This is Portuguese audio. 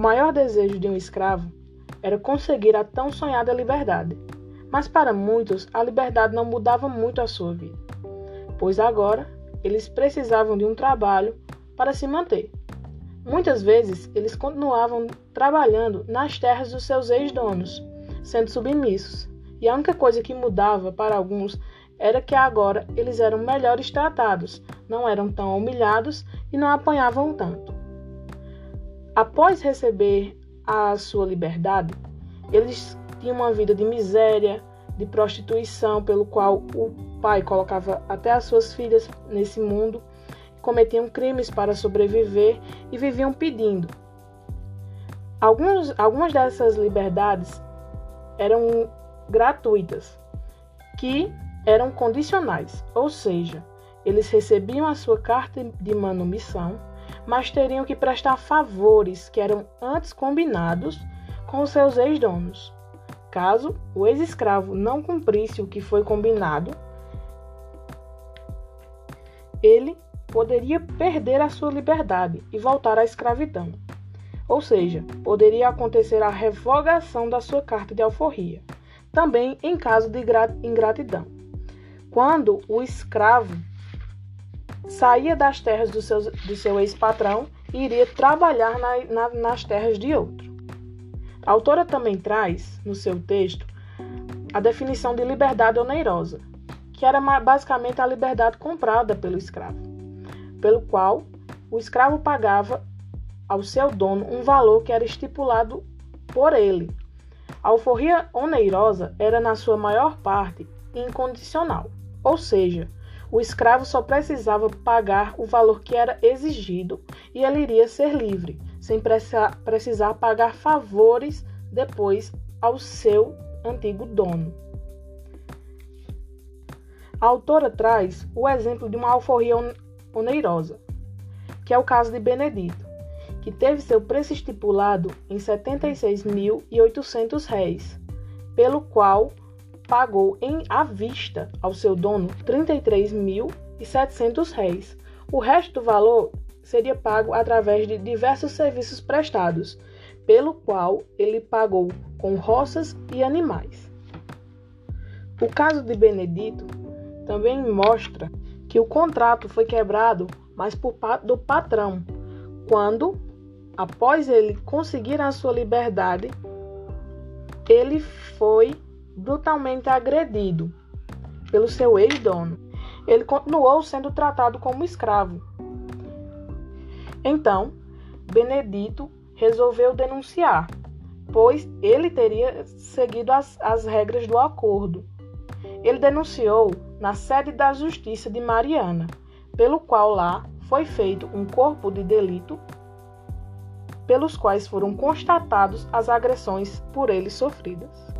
maior desejo de um escravo era conseguir a tão sonhada liberdade. Mas para muitos, a liberdade não mudava muito a sua vida, pois agora eles precisavam de um trabalho para se manter. Muitas vezes, eles continuavam trabalhando nas terras dos seus ex-donos, sendo submissos, e a única coisa que mudava para alguns era que agora eles eram melhores tratados, não eram tão humilhados e não apanhavam tanto. Após receber a sua liberdade, eles tinham uma vida de miséria, de prostituição, pelo qual o pai colocava até as suas filhas nesse mundo, cometiam crimes para sobreviver e viviam pedindo. Alguns, algumas dessas liberdades eram gratuitas, que eram condicionais, ou seja, eles recebiam a sua carta de manumissão, mas teriam que prestar favores que eram antes combinados com os seus ex-donos. Caso o ex-escravo não cumprisse o que foi combinado, ele poderia perder a sua liberdade e voltar à escravidão. Ou seja, poderia acontecer a revogação da sua carta de alforria, também em caso de ingratidão. Quando o escravo saía das terras do seu, do seu ex-patrão e iria trabalhar na, na, nas terras de outro. A autora também traz, no seu texto, a definição de liberdade onerosa, que era basicamente a liberdade comprada pelo escravo, pelo qual o escravo pagava ao seu dono um valor que era estipulado por ele. A alforria onerosa era, na sua maior parte, incondicional, ou seja, o escravo só precisava pagar o valor que era exigido e ele iria ser livre, sem precisar pagar favores depois ao seu antigo dono. A autora traz o exemplo de uma alforria oneirosa, que é o caso de Benedito, que teve seu preço estipulado em 76.800 réis, pelo qual pagou em à vista ao seu dono 33.700 réis. O resto do valor seria pago através de diversos serviços prestados, pelo qual ele pagou com roças e animais. O caso de Benedito também mostra que o contrato foi quebrado, mas por do patrão, quando, após ele conseguir a sua liberdade, ele foi brutalmente agredido pelo seu ex-dono. Ele continuou sendo tratado como escravo. Então, Benedito resolveu denunciar, pois ele teria seguido as, as regras do acordo. Ele denunciou na sede da Justiça de Mariana, pelo qual lá foi feito um corpo de delito, pelos quais foram constatados as agressões por ele sofridas.